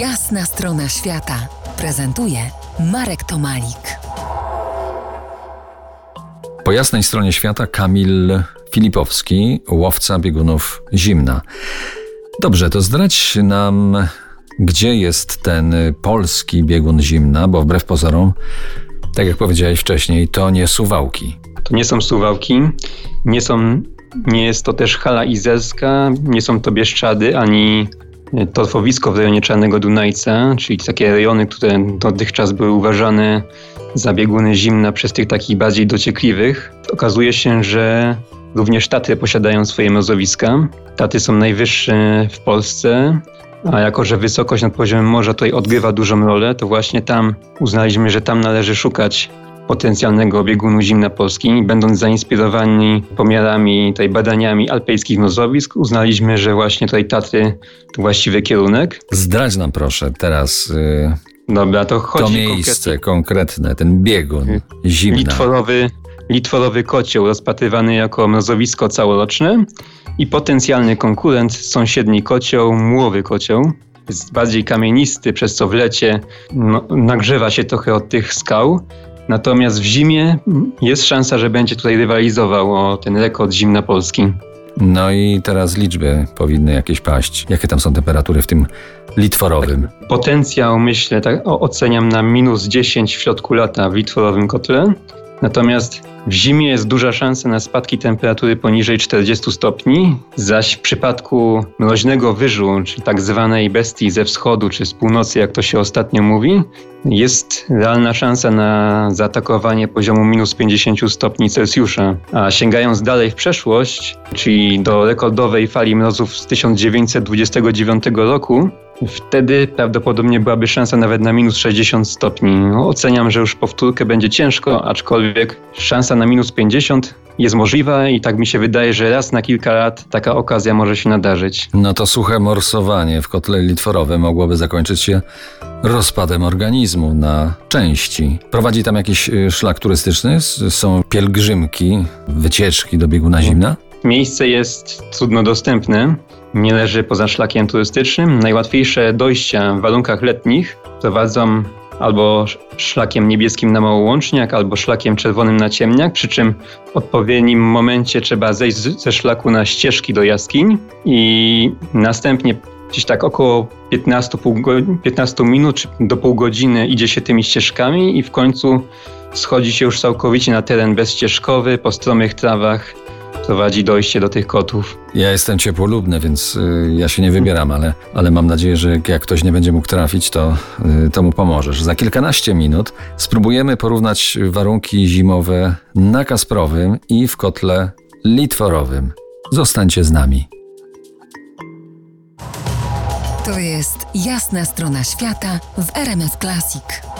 Jasna strona świata prezentuje Marek Tomalik. Po jasnej stronie świata Kamil Filipowski, łowca biegunów zimna. Dobrze, to zdradź nam, gdzie jest ten polski biegun zimna, bo wbrew pozorom, tak jak powiedziałeś wcześniej, to nie suwałki. To nie są suwałki, nie są, nie jest to też hala izerska, nie są to Bieszczady, ani torfowisko w rejonie Czarnego Dunajca, czyli takie rejony, które dotychczas były uważane za bieguny zimna przez tych takich bardziej dociekliwych. Okazuje się, że również Tatry posiadają swoje mrozowiska. Tatry są najwyższe w Polsce, a jako, że wysokość nad poziomem morza tutaj odgrywa dużą rolę, to właśnie tam uznaliśmy, że tam należy szukać potencjalnego biegunu zimna Polski. Będąc zainspirowani pomiarami, tutaj badaniami alpejskich nozowisk, uznaliśmy, że właśnie tutaj Tatry to właściwy kierunek. Zdradź nam proszę teraz yy, Dobra, to, chodzi to miejsce konkretne, ten biegun zimna. Litworowy, litworowy kocioł rozpatrywany jako mrozowisko całoroczne i potencjalny konkurent sąsiedni kocioł, mułowy kocioł. Jest bardziej kamienisty, przez co w lecie no, nagrzewa się trochę od tych skał. Natomiast w zimie jest szansa, że będzie tutaj rywalizował o ten rekord zimna Polski. No i teraz liczby powinny jakieś paść. Jakie tam są temperatury w tym litworowym? Potencjał myślę, tak oceniam na minus 10 w środku lata w litworowym kotle. Natomiast w zimie jest duża szansa na spadki temperatury poniżej 40 stopni, zaś w przypadku mroźnego wyżu, czyli tak zwanej bestii ze wschodu czy z północy, jak to się ostatnio mówi, jest realna szansa na zaatakowanie poziomu minus 50 stopni Celsjusza. A sięgając dalej w przeszłość, czyli do rekordowej fali mrozów z 1929 roku, Wtedy prawdopodobnie byłaby szansa nawet na minus 60 stopni. No, oceniam, że już powtórkę będzie ciężko, aczkolwiek szansa na minus 50 jest możliwa i tak mi się wydaje, że raz na kilka lat taka okazja może się nadarzyć. No to suche morsowanie w kotle litworowym mogłoby zakończyć się rozpadem organizmu na części. Prowadzi tam jakiś y, szlak turystyczny? Są pielgrzymki, wycieczki do bieguna zimna? Miejsce jest trudno dostępne, nie leży poza szlakiem turystycznym. Najłatwiejsze dojścia w warunkach letnich prowadzą albo szlakiem niebieskim na Małołączniak, albo szlakiem czerwonym na Ciemniak, przy czym w odpowiednim momencie trzeba zejść ze szlaku na ścieżki do jaskiń i następnie gdzieś tak około 15, 15 minut do pół godziny idzie się tymi ścieżkami i w końcu schodzi się już całkowicie na teren bezścieżkowy, po stromych trawach, prowadzi dojście do tych kotów. Ja jestem ciepłolubny, więc y, ja się nie wybieram, ale, ale mam nadzieję, że jak ktoś nie będzie mógł trafić, to, y, to mu pomożesz. Za kilkanaście minut spróbujemy porównać warunki zimowe na Kasprowym i w kotle litworowym. Zostańcie z nami. To jest jasna strona świata w RMS Classic.